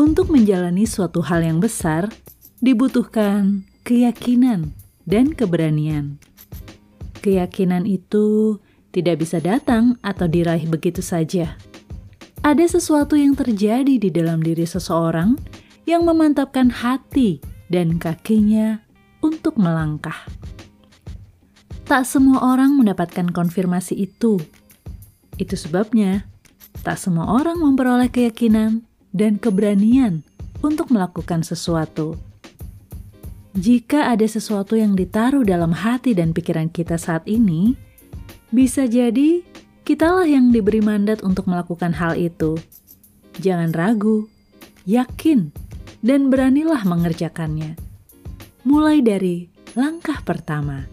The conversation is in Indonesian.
Untuk menjalani suatu hal yang besar, dibutuhkan keyakinan dan keberanian. Keyakinan itu tidak bisa datang atau diraih begitu saja. Ada sesuatu yang terjadi di dalam diri seseorang yang memantapkan hati dan kakinya untuk melangkah. Tak semua orang mendapatkan konfirmasi itu. Itu sebabnya tak semua orang memperoleh keyakinan dan keberanian untuk melakukan sesuatu. Jika ada sesuatu yang ditaruh dalam hati dan pikiran kita saat ini, bisa jadi kitalah yang diberi mandat untuk melakukan hal itu. Jangan ragu, yakin, dan beranilah mengerjakannya. Mulai dari langkah pertama.